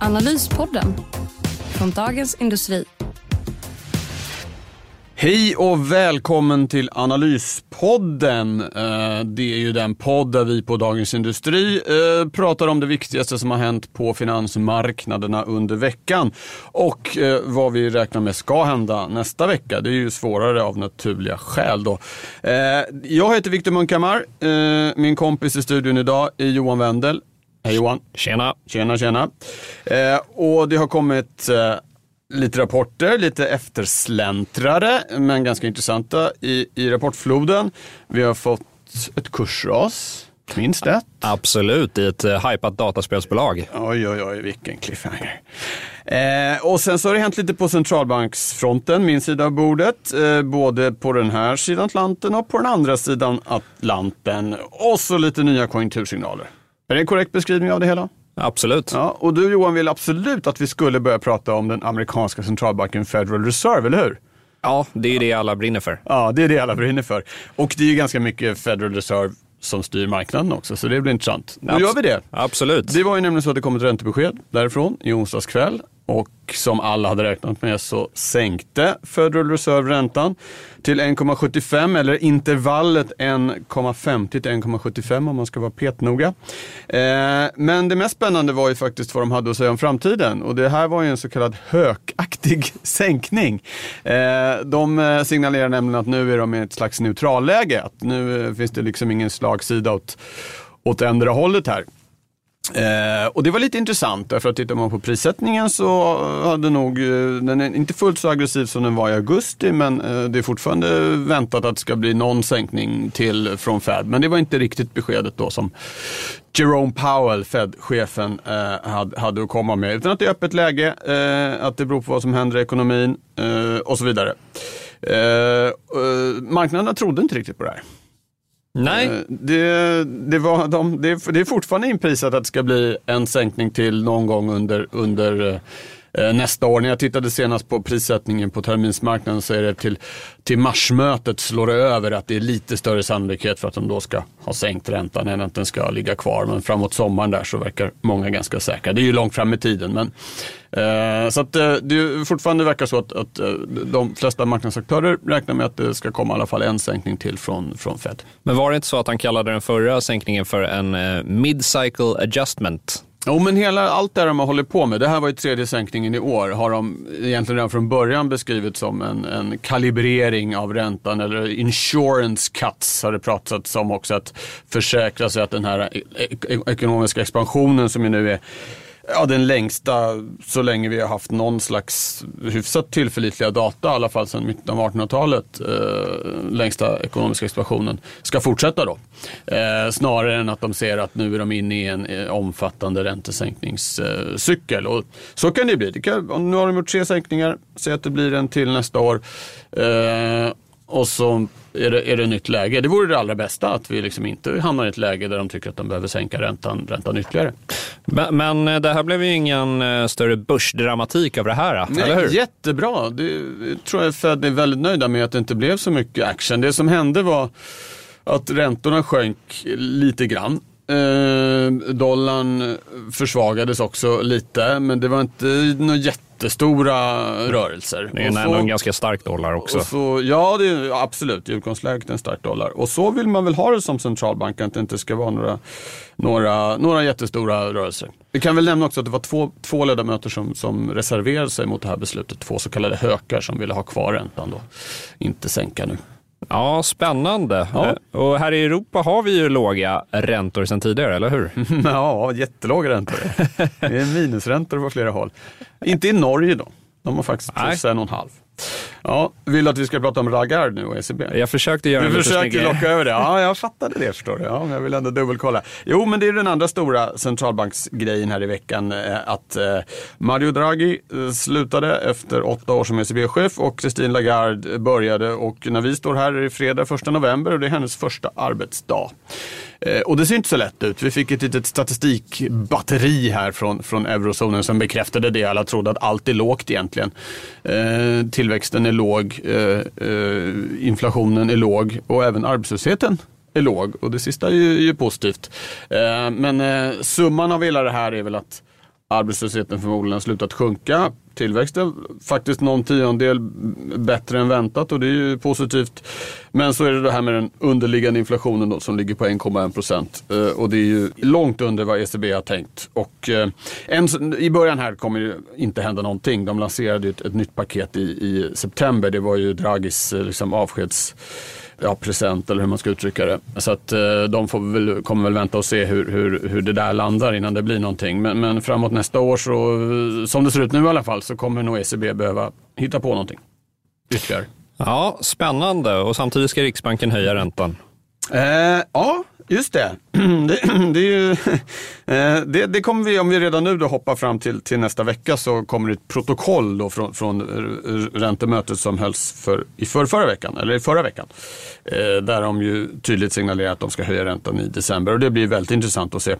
Analyspodden från Dagens Industri. Hej och välkommen till Analyspodden. Eh, det är ju den podd där vi på Dagens Industri eh, pratar om det viktigaste som har hänt på finansmarknaderna under veckan och eh, vad vi räknar med ska hända nästa vecka. Det är ju svårare av naturliga skäl då. Jag heter Viktor Munkhammar. Min kompis i studion idag är Johan Wendel. Hej Johan. Tjena. Tjena, tjena. Och det har kommit lite rapporter, lite eftersläntrare, men ganska intressanta i, i rapportfloden. Vi har fått ett kursras. Minst ett? Absolut, i ett uh, hypat dataspelsbolag. Oj, oj, oj, vilken cliffhanger. Eh, och sen så har det hänt lite på centralbanksfronten, min sida av bordet. Eh, både på den här sidan Atlanten och på den andra sidan Atlanten. Och så lite nya konjunktursignaler. Är det en korrekt beskrivning av det hela? Absolut. Ja, och du Johan vill absolut att vi skulle börja prata om den amerikanska centralbanken Federal Reserve, eller hur? Ja, det är det alla brinner för. Ja, det är det alla brinner för. Och det är ju ganska mycket Federal Reserve som styr marknaden också, så det blir intressant. Då gör vi det. Absolut. Det var ju nämligen så att det kom ett räntebesked därifrån i onsdags kväll och som alla hade räknat med så sänkte Federal Reserve räntan till 1,75 eller intervallet 1,50 till 1,75 om man ska vara petnoga. Eh, men det mest spännande var ju faktiskt vad de hade att säga om framtiden och det här var ju en så kallad hökaktig sänkning. Eh, de eh, signalerar nämligen att nu är de i ett slags neutralläge, att nu eh, finns det liksom ingen slagsida åt, åt ändra hållet här. Eh, och det var lite intressant därför att tittar man på prissättningen så hade nog, eh, den är inte fullt så aggressiv som den var i augusti men eh, det är fortfarande väntat att det ska bli någon sänkning till från Fed. Men det var inte riktigt beskedet då som Jerome Powell, Fed-chefen, eh, hade, hade att komma med. Utan att det är öppet läge, eh, att det beror på vad som händer i ekonomin eh, och så vidare. Eh, eh, marknaderna trodde inte riktigt på det här. Nej. Eh, det, det, var de, det, det är fortfarande inprisat att det ska bli en sänkning till någon gång under, under eh, Eh, nästa år. När jag tittade senast på prissättningen på terminsmarknaden så är det till, till marsmötet slår det över att det är lite större sannolikhet för att de då ska ha sänkt räntan än att den ska ligga kvar. Men framåt sommaren där så verkar många ganska säkra. Det är ju långt fram i tiden men Eh, så att eh, det fortfarande verkar så att, att eh, de flesta marknadsaktörer räknar med att det ska komma i alla fall en sänkning till från, från Fed. Men var det inte så att han kallade den förra sänkningen för en eh, mid-cycle adjustment? Jo, men hela, allt det de har hållit på med, det här var ju tredje sänkningen i år, har de egentligen redan från början beskrivit som en, en kalibrering av räntan eller insurance cuts har det pratats om också. Att försäkra sig att den här e-, e-, ekonomiska expansionen som ju nu är Ja, den längsta så länge vi har haft någon slags hyfsat tillförlitliga data, i alla fall sedan mitten av 1800-talet, eh, längsta ekonomiska expansionen, ska fortsätta då. Eh, snarare än att de ser att nu är de inne i en eh, omfattande räntesänkningscykel. Och så kan det bli. Det kan, nu har de gjort tre sänkningar, säg att det blir en till nästa år. Eh, Eh, och så är det, är det nytt läge. Det vore det allra bästa att vi liksom inte hamnar i ett läge där de tycker att de behöver sänka räntan, räntan ytterligare. Men, men eh, det här blev ju ingen eh, större börsdramatik av det här, Nej, eller hur? Jättebra. Det tror jag Fed är väldigt nöjda med att det inte blev så mycket action. Det som hände var att räntorna sjönk lite grann. Eh, dollarn försvagades också lite, men det var inte något jätte jättestora rörelser. Det är så, ändå en ganska stark dollar också. Så, ja, det är, absolut. I utgångsläget en stark dollar. Och så vill man väl ha det som centralbank, att det inte ska vara några, några, några jättestora rörelser. Vi kan väl nämna också att det var två, två ledamöter som, som reserverade sig mot det här beslutet. Två så kallade hökar som ville ha kvar räntan då, inte sänka nu. Ja, spännande. Ja. Eh, och här i Europa har vi ju låga räntor sedan tidigare, eller hur? ja, jättelåga räntor. Det är minusräntor på flera håll. Inte i Norge då. De har faktiskt plus en och en halv. Ja, vill du att vi ska prata om Ragard nu och ECB? Jag försökte göra Du en snyggare. locka över det. Ja, jag fattade det förstår du. Ja, jag vill ändå dubbelkolla. Jo, men det är den andra stora centralbanksgrejen här i veckan. eh, Att eh, Mario Draghi eh, slutade efter åtta år som ECB-chef och Christine Lagarde började. Och när vi står här är det fredag 1 november och det är hennes första arbetsdag. Eh, och det ser inte så lätt ut. Vi fick ett litet statistikbatteri här från, från eurozonen som bekräftade det. Alla trodde att allt är lågt egentligen. Eh, tillväxten är låg, eh, eh, inflationen är låg och även arbetslösheten är låg. Och det sista är ju, är ju positivt. Eh, men eh, summan av hela det här är väl att arbetslösheten förmodligen har slutat sjunka. Tillväxten faktiskt någon tiondel bättre än väntat och det är ju positivt. Men så är det det här med den underliggande inflationen då, som ligger på 1,1 procent. Eh, och det är ju långt under vad ECB har tänkt. Och eh, en, i början här kommer det inte hända någonting. De lanserade ju ett, ett nytt paket i, i september. Det var ju Draghis eh, liksom, avskeds ja, present eller hur man ska uttrycka det. Så att eh, de får väl, kommer väl vänta och se hur, hur, hur det där landar innan det blir någonting. Men, men framåt nästa år, så, som det ser ut nu i alla fall, så kommer nog ECB behöva hitta på någonting ytterligare. Ja, spännande. Och samtidigt ska Riksbanken höja räntan. Eh, ja, just det. det, det, är ju, eh, det, det kommer vi, om vi redan nu då hoppar fram till, till nästa vecka så kommer det ett protokoll då från, från räntemötet som hölls för, i för, förra veckan, eller i förra veckan. Eh, där de ju tydligt signalerar att de ska höja räntan i december och det blir väldigt intressant att se.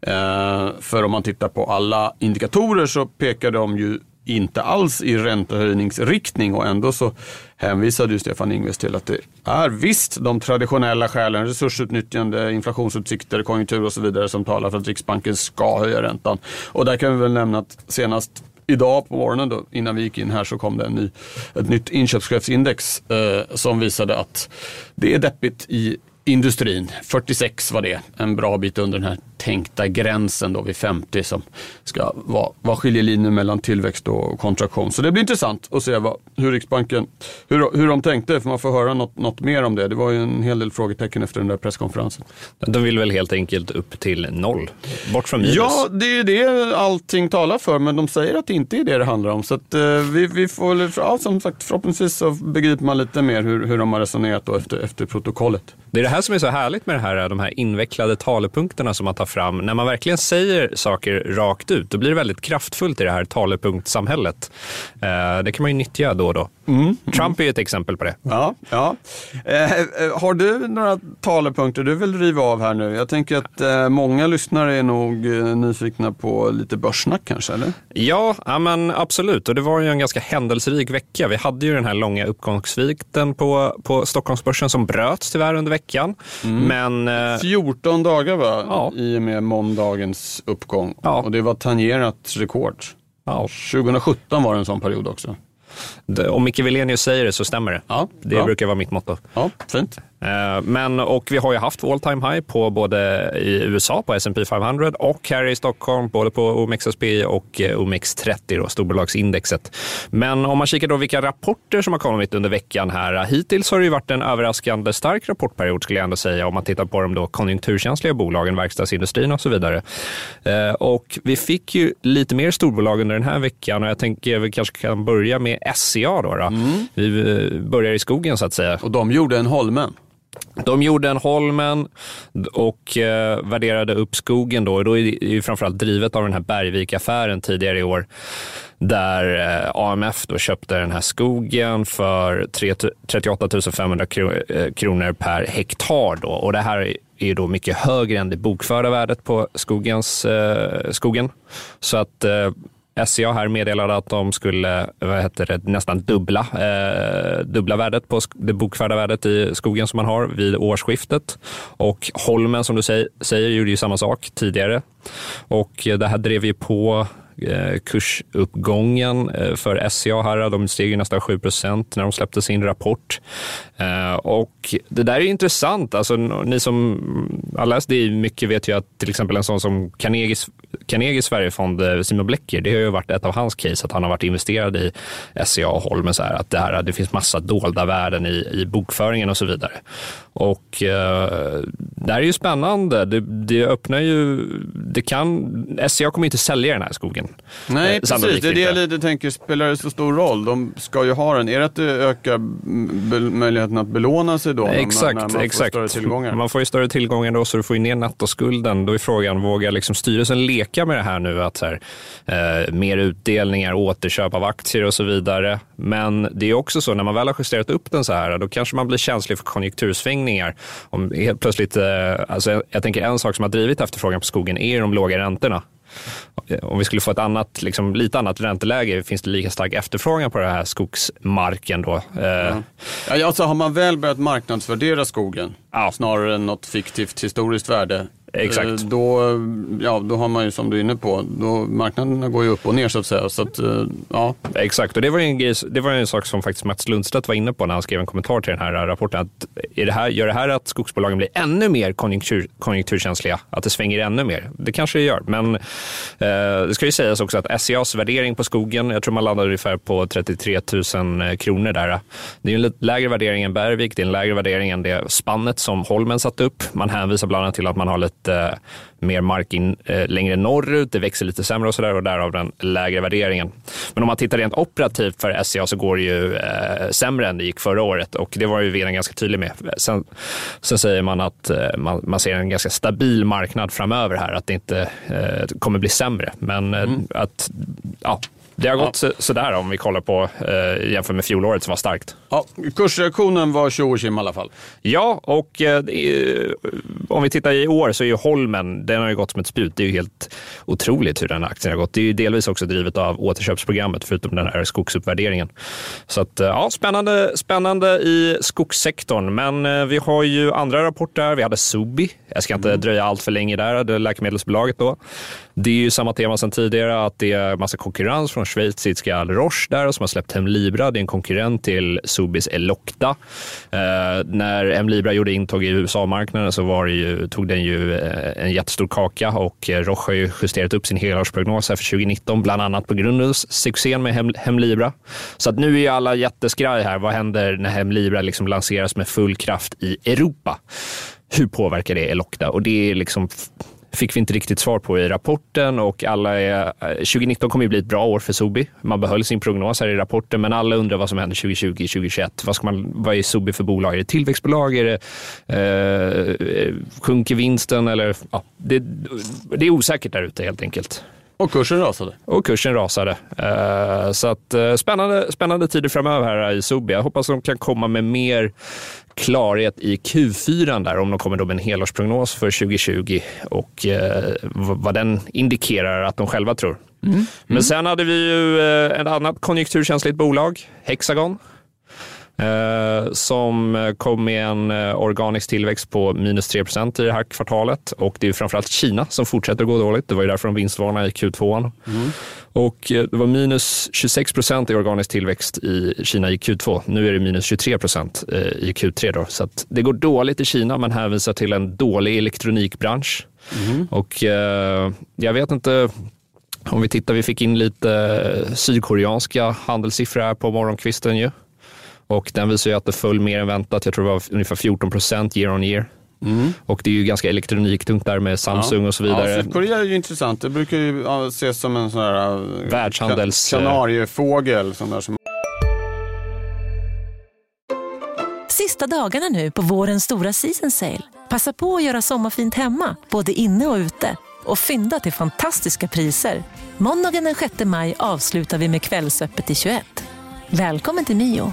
Eh, för om man tittar på alla indikatorer så pekar de ju inte alls i räntehöjningsriktning och ändå så hänvisade ju Stefan Ingves till att det är visst de traditionella skälen, resursutnyttjande, inflationsutsikter, konjunktur och så vidare som talar för att Riksbanken ska höja räntan. Och där kan vi väl nämna att senast Idag på morgonen då, innan vi gick in här så kom det en ny, ett nytt inköpschefsindex eh, som visade att det är deppigt i industrin. 46 var det, en bra bit under den här tänkta gränsen då vid 50 som ska vara, vara skiljelinjen mellan tillväxt och kontraktion. Så det blir intressant att se vad, hur Riksbanken, hur, hur de tänkte, för man får höra något, något mer om det. Det var ju en hel del frågetecken efter den där presskonferensen. De vill väl helt enkelt upp till noll. Bort från minus. Ja, det är det allting talar för, men de säger att det inte är det det handlar om. Så att, eh, vi, vi får, ja, som sagt, förhoppningsvis så begriper man lite mer hur, hur de har resonerat då efter, efter protokollet. Det är det här som är så härligt med det här, de här invecklade talepunkterna som man tar fram. När man verkligen säger saker rakt ut, då blir det väldigt kraftfullt i det här talepunktsamhället. Eh, det kan man ju nyttja då och då. Trump är ju ett exempel på det. Ja, ja. Eh, eh, har du några talepunkter du vill riva av här nu? Jag tänker att eh, många lyssnare är nog eh, nyfikna på lite börssnack kanske, eller? Ja, ja men absolut. Och det var ju en ganska händelserik vecka. Vi hade ju den här långa uppgångssvikten på, på Stockholmsbörsen som bröts tyvärr under veckan. Men eh, 14 dagar va? Ja. i och med måndagens uppgång. Ja. Och det var tangerat rekord. ja, 2017 var det en sån period också. om Micke Wilenius säger det så stämmer det. Ja, det brukar vara mitt motto. Ja, fint. Eh, Men, och vi har ju haft all time high på både i USA på S&P 500 och här i Stockholm, både på OMXSPI och eh, OMX30, då, storbolagsindexet. Men om man kikar då vilka rapporter som har kommit under veckan här. Hittills har det ju varit en överraskande stark rapportperiod skulle jag ändå säga om man tittar på de då konjunkturkänsliga bolagen, verkstadsindustrin och så vidare. Eh, Och vi fick ju lite mer storbolag under den här veckan och jag tänker vi kanske kan börja med SCA då. då. Vi eh, börjar i skogen så att säga. Och de gjorde en Holmen. De gjorde en Holmen och eh, värderade upp skogen då. Och då är det ju framförallt drivet av den här Bergvik-affären tidigare i år. Där eh, AMF då köpte den här skogen för 3 38 500 kro- eh, kronor per hektar. Då. Och det här är då mycket högre än det bokförda värdet på skogens, eh, skogen. Så att eh, SCA här meddelade att de skulle vad heter det, nästan dubbla, eh, dubbla värdet på det bokförda värdet i skogen som man har vid årsskiftet. Och Holmen som du säger, säger gjorde ju samma sak tidigare. Och det här drev ju på Eh, kursuppgången eh, för SCA här. De steg ju nästan 7 procent när de släppte sin rapport. Eh, och det där är intressant. Alltså, ni som har läst det mycket vet ju att till exempel en sån som Carnegies, Carnegie Sverigefond, Simon Blecker, det har ju varit ett av hans case att han har varit investerad i SCA och Holmen. Så här, att det, här, det finns massa dolda värden i, i bokföringen och så vidare. Och eh, det här är ju spännande. Det, det öppnar ju, det det kan, SCA kommer inte sälja den här skogen. Nej, Eh, precis. Det är det jag lite tänker, spelar det så stor roll? De ska ju ha den. Är det att det ökar möjligheten att belåna sig då? Exakt, när man får exakt. större tillgångar? Man får ju större tillgångar då så du får ju ner nettoskulden. Då är frågan, vågar liksom styrelsen leka med det här nu? Att så här, eh, mer utdelningar, återköp av aktier och så vidare. Men det är också så, när man väl har justerat upp den så här, då kanske man blir känslig för konjunktursvängningar. Om helt plötsligt, eh, alltså jag, jag tänker en sak som har drivit efterfrågan på skogen är de låga räntorna. Om vi skulle få ett annat, liksom, lite annat ränteläge, finns det lika stark efterfrågan på den här skogsmarken då? Eh, Ja, alltså har man väl börjat marknadsvärdera skogen, Ja. snarare än något fiktivt historiskt värde, Exakt. eh, Då, ja, då har man ju som du är inne på, då, marknaderna går ju upp och ner så att säga. Så att, eh, ja. Exakt, och det var, en det var en sak som faktiskt Mats Lundstedt var inne på när han skrev en kommentar till den här rapporten. Att är det här, gör det här att skogsbolagen blir ännu mer konjunktur, konjunkturkänsliga? Att det svänger ännu mer? Det kanske det gör, men eh, det ska ju sägas också att SCAs värdering på skogen, jag tror man landade ungefär på 33 000 kronor där. Det är en lite lägre värdering än Bergvik, det är en lägre värdering än det spannet som Holmen satt upp. Man hänvisar bland annat till att man har lite eh, mer mark in, eh, längre norrut, det växer lite sämre och sådär och därav den lägre värderingen. Men om man tittar rent operativt för SCA så går det ju eh, sämre än det gick förra året och det var ju vdn ganska tydlig med. Sen, sen säger man att eh, man, man ser en ganska stabil marknad framöver här, att det inte eh, kommer bli sämre. Men eh, att ja, det har gått så, sådär om vi kollar på eh, jämfört med fjolåret som var starkt. Ja, kursreaktionen var tjo och i alla fall. Ja, och eh, om vi tittar i år så är ju Holmen, den har ju gått som ett spjut. Det är ju helt otroligt hur den aktien har gått. Det är ju delvis också drivet av återköpsprogrammet, förutom den här skogsuppvärderingen. Så att, eh, ja, spännande, spännande i skogssektorn. Men eh, vi har ju andra rapporter. Vi hade Subi. Jag ska inte dröja allt för länge där, det läkemedelsbolaget då. Det är ju samma tema sedan tidigare, att det är massa konkurrens från schweiziska Roche där som har släppt Hemlibra. Det är en konkurrent till Subis Elocta. Eh, när Hemlibra gjorde intåg i USA-marknaden så var det ju, tog den ju eh, en jättestor kaka och eh, Roche har ju justerat upp sin helårsprognos här för 2019, bland annat på grund av succén med Hem, Hemlibra. Så att nu är ju alla jätteskraj här. Vad händer när Hemlibra liksom lanseras med full kraft i Europa? Hur påverkar det Elocta? Och det är liksom fick vi inte riktigt svar på i rapporten och alla är, eh, 2019 kommer ju bli ett bra år för Sobi. Man behöll sin prognos här i rapporten, men alla undrar vad som händer 2020, 2021. Vad, ska man, vad är Sobi för bolag? Är det tillväxtbolag? Är det, eh, eh sjunker vinsten? Eller, ja, det, det är osäkert där ute helt enkelt. Och kursen rasade. Och kursen rasade. Eh, Så att, eh, spännande, spännande tider framöver här i Sobi. Jag hoppas de kan komma med mer klarhet i Q4 där, om de kommer då med en helårsprognos för 2020 och eh, vad den indikerar att de själva tror. Men sen hade vi ju eh, ett annat konjunkturkänsligt bolag, Hexagon. Eh, som kom med en eh, organisk tillväxt på minus 3 i det här kvartalet. Och det är framförallt Kina som fortsätter gå dåligt. Det var ju därför de vinstvarnade i Q2. Och eh, det var minus 26% i organisk tillväxt i Kina i Q2. Nu är det minus 23 eh, i Q3. Då. Så att det går dåligt i Kina. Man hänvisar till en dålig elektronikbransch. Och eh, jag vet inte om vi tittar, vi fick in lite eh, sydkoreanska handelssiffror här på morgonkvisten ju. Och den visar ju att det föll mer än väntat. Jag tror det var ungefär 14 procent year on year. Och det är ju ganska elektroniktungt där med Samsung och så vidare. Ja, Sydkorea är ju intressant. Det brukar ju ja, ses som en sån här eh, Världshandels- ka- kanariefågel. Sån där som Sista dagarna nu på vårens stora season sale. Passa på att göra sommarfint hemma, både inne och ute. Och fynda till fantastiska priser. Måndagen den 6 maj avslutar vi med Kvällsöppet i 21. Välkommen till Mio.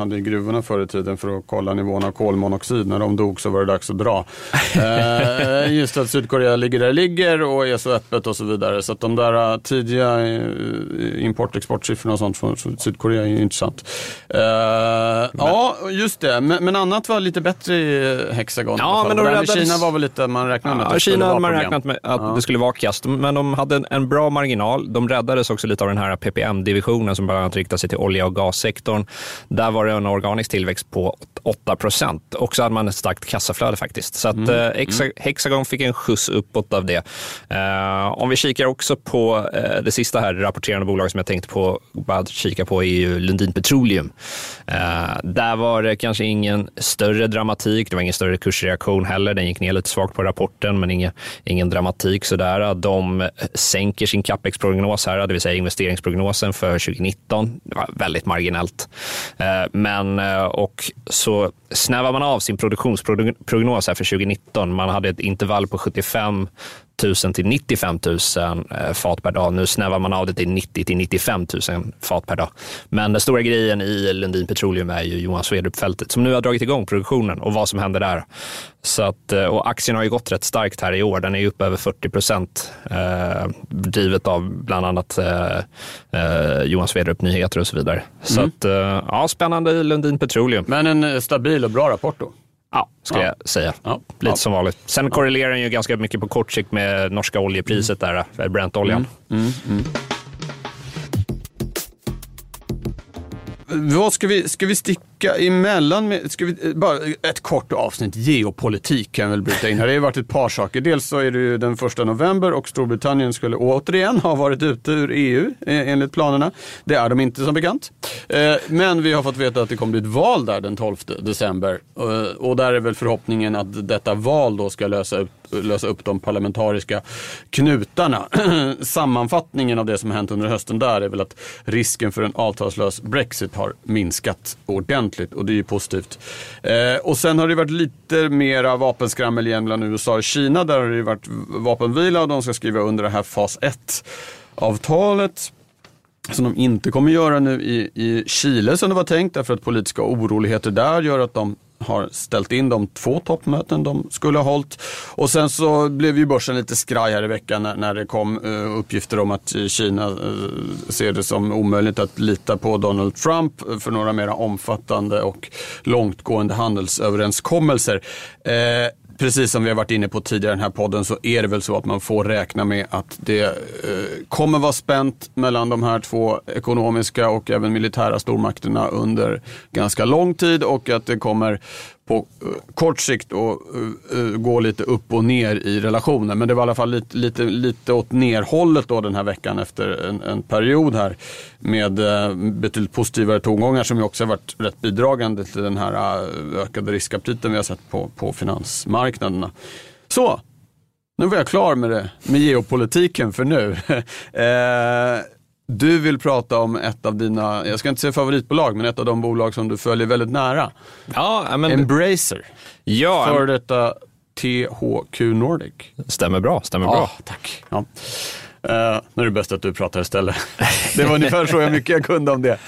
hade i gruvorna förr i tiden för att kolla nivån av kolmonoxid. När de dog så var det dags att dra. eh, just att Sydkorea ligger där det ligger och är så öppet och så vidare. Så att de där eh, tidiga eh, import-exportsiffrorna och sånt från Sydkorea är intressant. Eh, ja, just det. Men, men annat var lite bättre i Hexagon. i Ja, men de det räddades- Kina var väl lite, man räknade med att Ja, det skulle Kina vara hade man problem. räknat med att Ja. det skulle vara kast, men de hade en, en bra marginal. De räddades också lite av den här PPM-divisionen som bland annat riktar sig till olja och gassektorn. Där var det en organisk tillväxt på 8 procent. Och så hade man ett starkt kassaflöde faktiskt. Så att mm. eh, Hexagon fick en skjuts uppåt av det. Eh, om vi kikar också på eh, det sista här rapporterande bolaget som jag tänkte på att kika på är ju Lundin Petroleum. Där var det kanske ingen större dramatik. Det var ingen större kursreaktion heller. Den gick ner lite svagt på rapporten, men ingen, ingen dramatik sådär. De sänker sin capex-prognos här, det vill säga investeringsprognosen för 2019. Det var väldigt marginellt. Men eh, och så snävar man av sin produktionsprognos här för 2019. Man hade ett intervall på 75 000 till 95 000 eh, fat per dag. Nu snävar man av det till 90 till 95 000 fat per dag. Men den stora grejen i Lundin Petroleum är ju Johan Swedrup-fältet som nu har dragit igång produktionen och vad som händer där. Så att, eh, och aktien har ju gått rätt starkt här i år. Den är upp över 40 procent eh, drivet av bland annat eh, eh, Johan Swedrup Nyheter och så vidare. Så mm. att, ja, spännande i Lundin Petroleum. Men en stabil och bra rapport då? Ja, ska ja. jag säga. Ja. Lite ja. som vanligt. Sen korrelerar den ju ganska mycket på kort sikt med norska oljepriset, där, Brent-oljan. Mm. Mm. mm. Vad ska vi, ska vi sticka emellan med? Ska vi, eh, bara ett kort avsnitt geopolitik kan jag väl bryta in här. Det har varit ett par saker. Dels så är det ju den första november och Storbritannien skulle återigen ha varit ute ur EU eh, enligt planerna. Det är de inte som bekant. Eh, men vi har fått veta att det kommer bli ett val där den 12 december. Och där är väl förhoppningen att detta val då ska lösa ut lösa upp de parlamentariska knutarna. Sammanfattningen av det som har hänt under hösten där är väl att risken för en avtalslös Brexit har minskat ordentligt och det är ju positivt. Eh, och sen har det varit lite mera vapenskrammel igen bland USA och Kina. Där har det varit vapenvila och de ska skriva under det här fas 1-avtalet som de inte kommer göra nu i, i Chile som det var tänkt därför att politiska oroligheter där gör att de har ställt in de två toppmöten de skulle ha hållit. Och sen så blev ju börsen lite skraj här i veckan när, när det kom uh, uppgifter om att Kina uh, ser det som omöjligt att lita på Donald Trump för några mera omfattande och långtgående handelsöverenskommelser. Uh, precis som vi har varit inne på tidigare i den här podden så är det väl så att man får räkna med att det eh, kommer vara spänt mellan de här två ekonomiska och även militära stormakterna under ganska lång tid och att det kommer på eh, kort sikt och eh, eh, gå lite upp och ner i relationen. Men det var i alla fall lite, lite, lite åt nerhållet då den här veckan efter en, en period här med betydligt positivare tongångar som ju också har varit rätt bidragande till den här ökade riskaptiten vi har sett på, på finansmarknaderna. Så, nu var jag klar med det, med geopolitiken för nu. du vill prata om ett av dina, jag ska inte säga favoritbolag, men ett av de bolag som du följer väldigt nära. Ja, men... Embracer. Ja, för detta THQ Nordic. Stämmer bra, stämmer ja, bra. Tack. Ja. Uh, nu är det bäst att du pratar istället. det var ungefär så jag mycket jag kunde om det.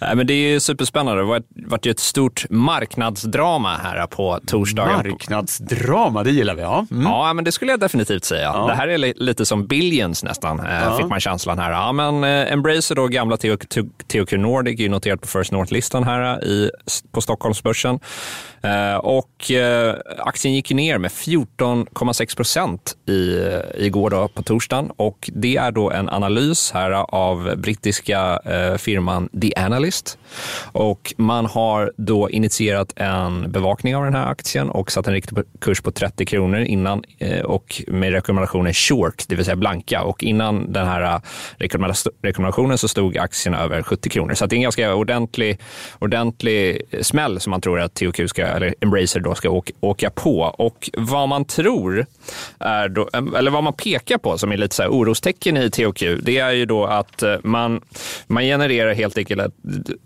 Nej, men det är ju superspännande. Det var, var ju ett stort marknadsdrama här på torsdagen. Marknadsdrama, det gillar vi. Ja, mm. ja men det skulle jag definitivt säga. Ja. Det här är lite som Billions nästan, eh, ja. fick man känslan här. Ja, men eh, Embracer, då, gamla THQ Nordic, är ju noterat på First North-listan här i, på Stockholmsbörsen. Eh, och eh, aktien gick ner med 14,6 procent eh, igår då, på torsdagen. Och det är då en analys här av brittiska firman The Analyst. Och man har då initierat en bevakning av den här aktien och satt en riktig kurs på 30 kronor innan och med rekommendationen short, det vill säga blanka. Och innan den här rekommendationen så stod aktien över 70 kronor. Så det är en ganska ordentlig, ordentlig smäll som man tror att THQ ska eller Embracer då ska åka, åka på. Och vad man tror, är då, eller vad man pekar på som är lite så här orostecken i THQ, det är ju då att eh, man, man genererar helt enkelt ett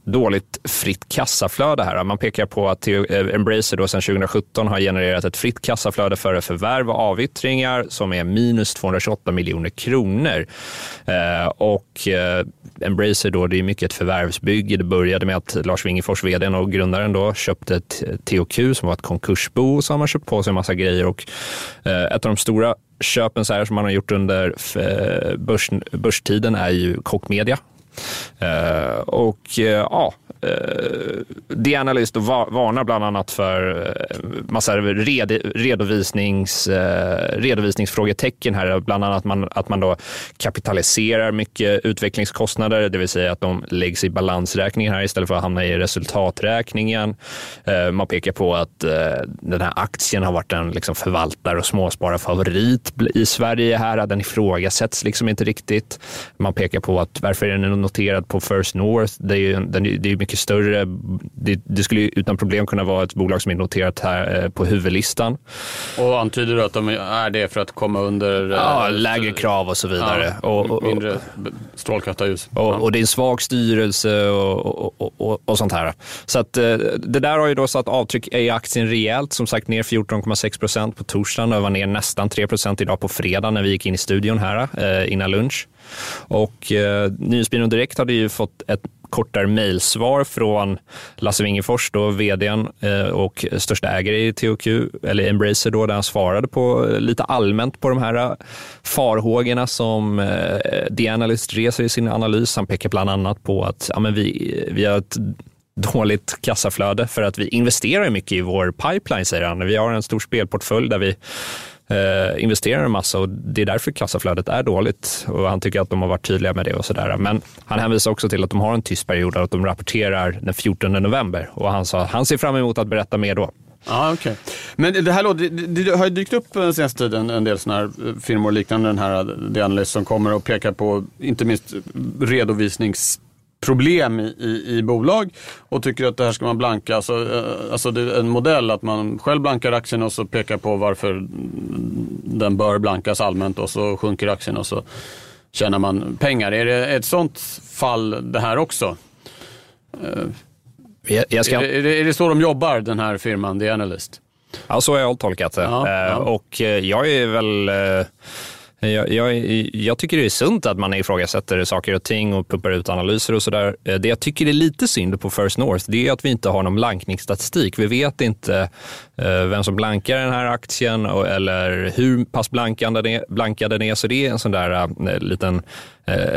dåligt fritt kassaflöde här. Man pekar på att eh, Embracer då sedan 2017 har genererat ett fritt kassaflöde före förvärv och avyttringar som är minus 228 miljoner kronor. Eh, och Embracer då, det är mycket ett förvärvsbygge. Det började med att Lars Wingefors, vd och grundaren, då, köpte ett THQ som var ett konkursbo och så har man köpt på sig en massa grejer. Och, eh, ett av de stora köpen så här, som man har gjort under eh, börs, börstiden är ju kockmedia. Eh, och eh, ja, Eh, The Analyst varnar bland annat för eh, massa red, redovisnings, eh, redovisningsfrågetecken här. Bland annat att man, att man då kapitaliserar mycket utvecklingskostnader, det vill säga att de läggs i balansräkningen här istället för att hamna i resultaträkningen. Man pekar på att den här aktien har varit en liksom förvaltare och småspararfavorit i Sverige här. Den ifrågasätts liksom inte riktigt. Man pekar på att varför är den noterad på First North? Det är ju den, det är mycket större. Det, det skulle utan problem kunna vara ett bolag som är noterat här eh, på huvudlistan. Och antyder du att de är det för att komma under... Ja, äh, lägre krav och så vidare. Ja, och, och, mindre strålkastarljus. Och, ja. och, det är en svag styrelse och, och, och, sånt här. Så att, eh, det där har ju då satt avtryck i aktien rejält. Som sagt ner 14,6 procent på torsdagen och var ner nästan 3 procent idag på fredag när vi gick in i studion här eh, innan lunch. Och eh, Nyhetsbyrån Direkt hade ju fått ett kortare mejlsvar från Lasse Wingefors, då vdn eh, och största ägare i THQ, eller Embracer, då, där han svarade på eh, lite allmänt på de här eh, farhågorna som The Analyst reser i sin analys. Han pekar bland annat på att ja, men vi, vi har ett dåligt kassaflöde för att vi investerar mycket i vår pipeline, säger han. Vi har en stor spelportfölj där vi eh, investerar en massa och det är därför kassaflödet är dåligt. Och han tycker att de har varit tydliga med det och sådär. Men han hänvisar också till att de har en tyst period och att de rapporterar den 14 november. Och han sa att han ser fram emot att berätta mer då. Ja, okay. Men det här det, det har ju dykt upp den senaste tiden en del sådana här eh, firmor liknande den här eh, The Analyst som kommer och pekar på inte minst redovisnings problem i, i, i, bolag och tycker att det här ska man blanka. Alltså, eh, alltså det är en modell att man själv blankar aktien och så pekar på varför den bör blankas allmänt och så sjunker aktien och så tjänar man pengar. Är det ett sånt fall det här också? Jag, jag ska... är, det, är, det, är det så de jobbar, den här firman, The Analyst? Ja, så har jag tolkat det. Ja, ja. Eh, och eh, jag är väl jag, jag, jag, tycker det är sunt att man ifrågasätter saker och ting och pumpar ut analyser och sådär. Eh, det jag tycker är lite synd på First North, det är att vi inte har någon blankningsstatistik. Vi vet inte eh, vem som blankar den här aktien eller hur pass blankad den är. Blankad den är. Så det är en sån där äh, liten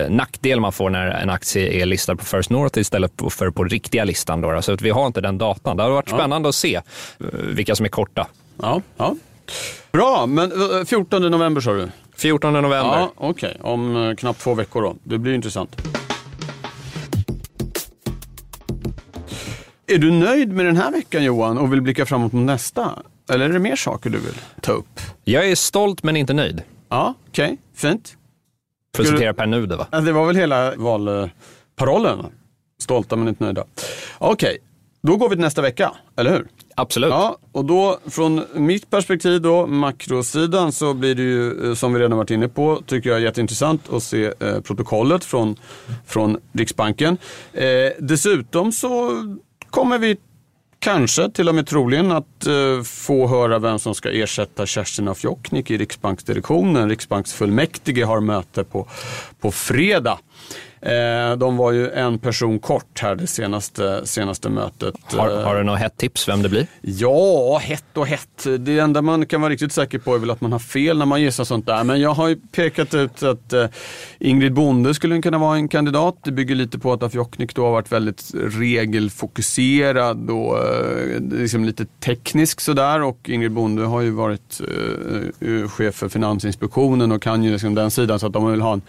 nackdel man får när en aktie är listad på First North istället för på riktiga listan. Då, så att vi har inte den datan. Det har varit spännande ja. att se vilka som är korta. Ja, ja. Bra, men 14 november sa du? 14 november. Ja, Okej, okay. om eh, knappt två veckor då. Det blir intressant. Är du nöjd med den här veckan Johan och vill blicka framåt mot nästa? Eller är det mer saker du vill ta upp? Jag är stolt men inte nöjd. Ja, okej. Okay. Fint. För att citera Per Nuder va? Det var väl hela valparollen? Stolta men inte nöjda. Okej. Då går vi till nästa vecka, eller hur? Absolut. Ja, och då från mitt perspektiv då, makrosidan, så blir det ju eh, som vi redan varit inne på, tycker jag jätteintressant att se eh, protokollet från, från Riksbanken. Eh, dessutom så kommer vi kanske till och med troligen att eh, få höra vem som ska ersätta Kerstin af Jokknik i Riksbanksdirektionen. Riksbanksfullmäktige har möte på, på fredag. Eh, de var ju en person kort här det senaste, senaste mötet. Har, har du något hett tips vem det blir? Ja, hett och hett. Det enda man kan vara riktigt säker på är väl att man har fel när man gissar sånt där. Men jag har ju pekat ut att eh, Ingrid Bonde skulle kunna vara en kandidat. Det bygger lite på att Afjoknik då har varit väldigt regelfokuserad och eh, liksom lite teknisk sådär. Och Ingrid Bonde har ju varit chef för Finansinspektionen och kan ju liksom den sidan så att de vill ha en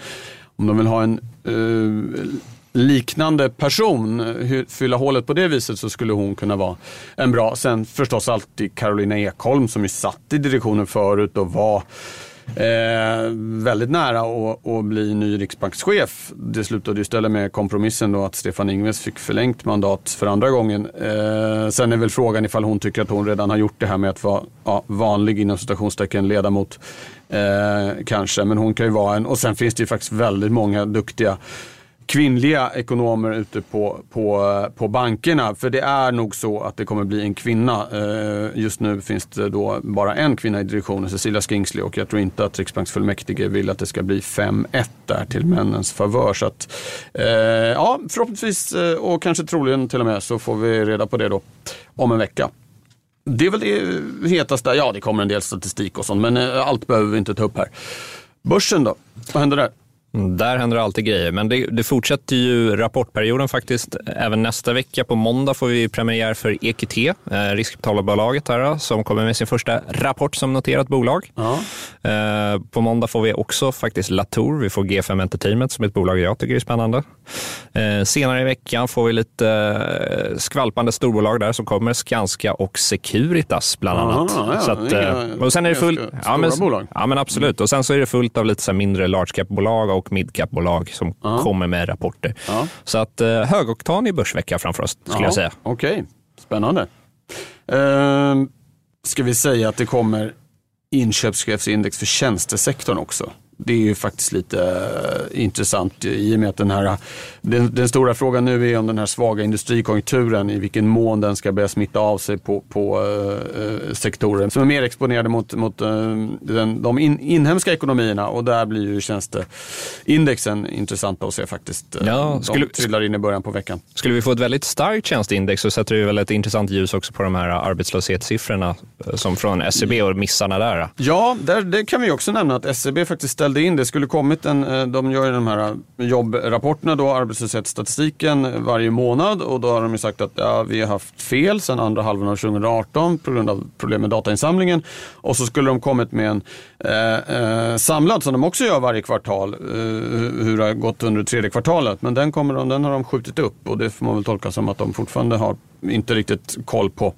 om de vill ha en eh, liknande person, eh, fylla hålet på det viset så skulle hon kunna vara en bra. Sen förstås alltid Carolina Ekholm som ju satt i direktionen förut och var Eh, väldigt nära att, bli ny riksbankschef. Det slutade istället med kompromissen då att Stefan Ingves fick förlängt mandat för andra gången. Eh, sen är väl frågan ifall hon tycker att hon redan har gjort det här med att vara ja, vanlig inom citationstecken ledamot. Eh, kanske, men hon kan ju vara en. Och sen finns det ju faktiskt väldigt många duktiga kvinnliga ekonomer ute på, på, på bankerna. För det är nog så att det kommer bli en kvinna. Eh, just nu finns det då bara en kvinna i direktionen, Cecilia Skingsley. Och jag tror inte att Riksbanksfullmäktige vill att det ska bli 5-1 där till männens favör. Så att, eh, ja, förhoppningsvis eh, och kanske troligen till och med så får vi reda på det då om en vecka. Det är väl det hetaste. Ja, det kommer en del statistik och sånt, men allt behöver vi inte ta upp här. Börsen då? Vad händer där? Där händer alltid grejer, men det, det, fortsätter ju rapportperioden faktiskt. Även nästa vecka på måndag får vi premiär för EQT, eh, riskkapitalbolaget här, som kommer med sin första rapport som noterat bolag. Ja. Eh, på måndag får vi också faktiskt Latour, vi får G5 Entertainment som är ett bolag jag tycker är spännande. Eh, senare i veckan får vi lite eh, skvalpande storbolag där som kommer, Skanska och Securitas bland annat. Aha, ja, så att, eh, och sen är det fullt, ja, men, bolag. Ja, men absolut. Och sen så är det fullt av lite så mindre large cap-bolag och midcap-bolag som ja. kommer med rapporter. Ja. Så att eh, högoktanig börsvecka framför oss, skulle jag säga. Okej, okay. spännande. Uh, ska vi säga att det kommer inköpschefsindex för tjänstesektorn också? Det är ju faktiskt lite uh, intressant i och med att den här, den, den, stora frågan nu är om den här svaga industrikonjunkturen, i vilken mån den ska börja smitta av sig på, på uh, sektorer som är mer exponerade mot, mot uh, den, de in, inhemska ekonomierna och där blir ju tjänsteindexen intressanta att se faktiskt. Ja, skulle, de trillar in i början på veckan. Skulle vi få ett väldigt starkt tjänsteindex så sätter det väl ett intressant ljus också på de här arbetslöshetssiffrorna som från SCB e och missarna där. Ja, där, det kan vi också nämna att SCB e faktiskt ställde in. Det skulle kommit en, eh, de gör ju de här eh, jobbrapporterna då, arbetslöshetsstatistiken eh, varje månad och då har de ju sagt att ja, vi har haft fel sedan andra halvan av 2018 på grund av problem med datainsamlingen. Och så skulle de kommit med en eh, eh, samlad som de också gör varje kvartal, eh, hur det har gått under tredje kvartalet. Men den, kommer de, den har de skjutit upp och det får man väl tolka som att de fortfarande har inte riktigt koll på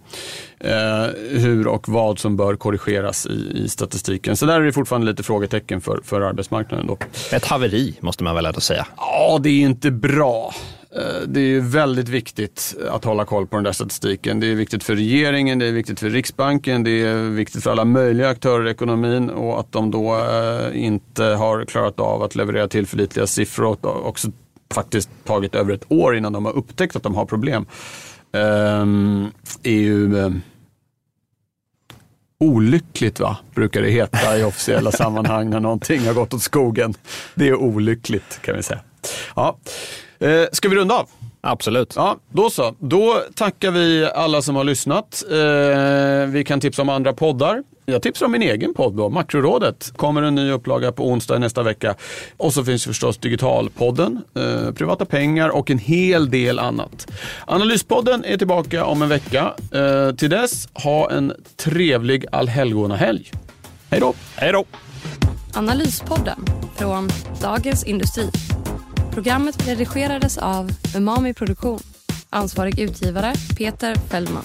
eh, hur och vad som bör korrigeras i, i, statistiken. Så där är det fortfarande lite frågetecken för, för arbetsmarknaden. Då. Ett haveri måste man väl ändå säga. Ja, det är inte bra. Eh, det är väldigt viktigt att hålla koll på den där statistiken. Det är viktigt för regeringen, det är viktigt för Riksbanken, det är viktigt för alla möjliga aktörer i ekonomin och att de då eh, inte har klarat av att leverera tillförlitliga siffror och också faktiskt tagit över ett år innan de har upptäckt att de har problem um, är ju um, olyckligt, va? brukar det heta i officiella sammanhang när någonting har gått åt skogen. Det är olyckligt kan vi säga. Ja. Uh, ska vi runda av? Absolut. Ja, då så. Då tackar vi alla som har lyssnat. Uh, vi kan tipsa om andra poddar. Jag tipsar om min egen podd då, Makrorådet. kommer en ny upplaga på onsdag nästa vecka. Och så finns förstås Digitalpodden, eh, Privata pengar och en hel del annat. Analyspodden är tillbaka om en vecka. Eh, till dess, ha en trevlig allhelgonahelg. Hej då! Hej då! Analyspodden från Dagens Industri. Programmet redigerades av Umami Produktion. Ansvarig utgivare Peter Fellman.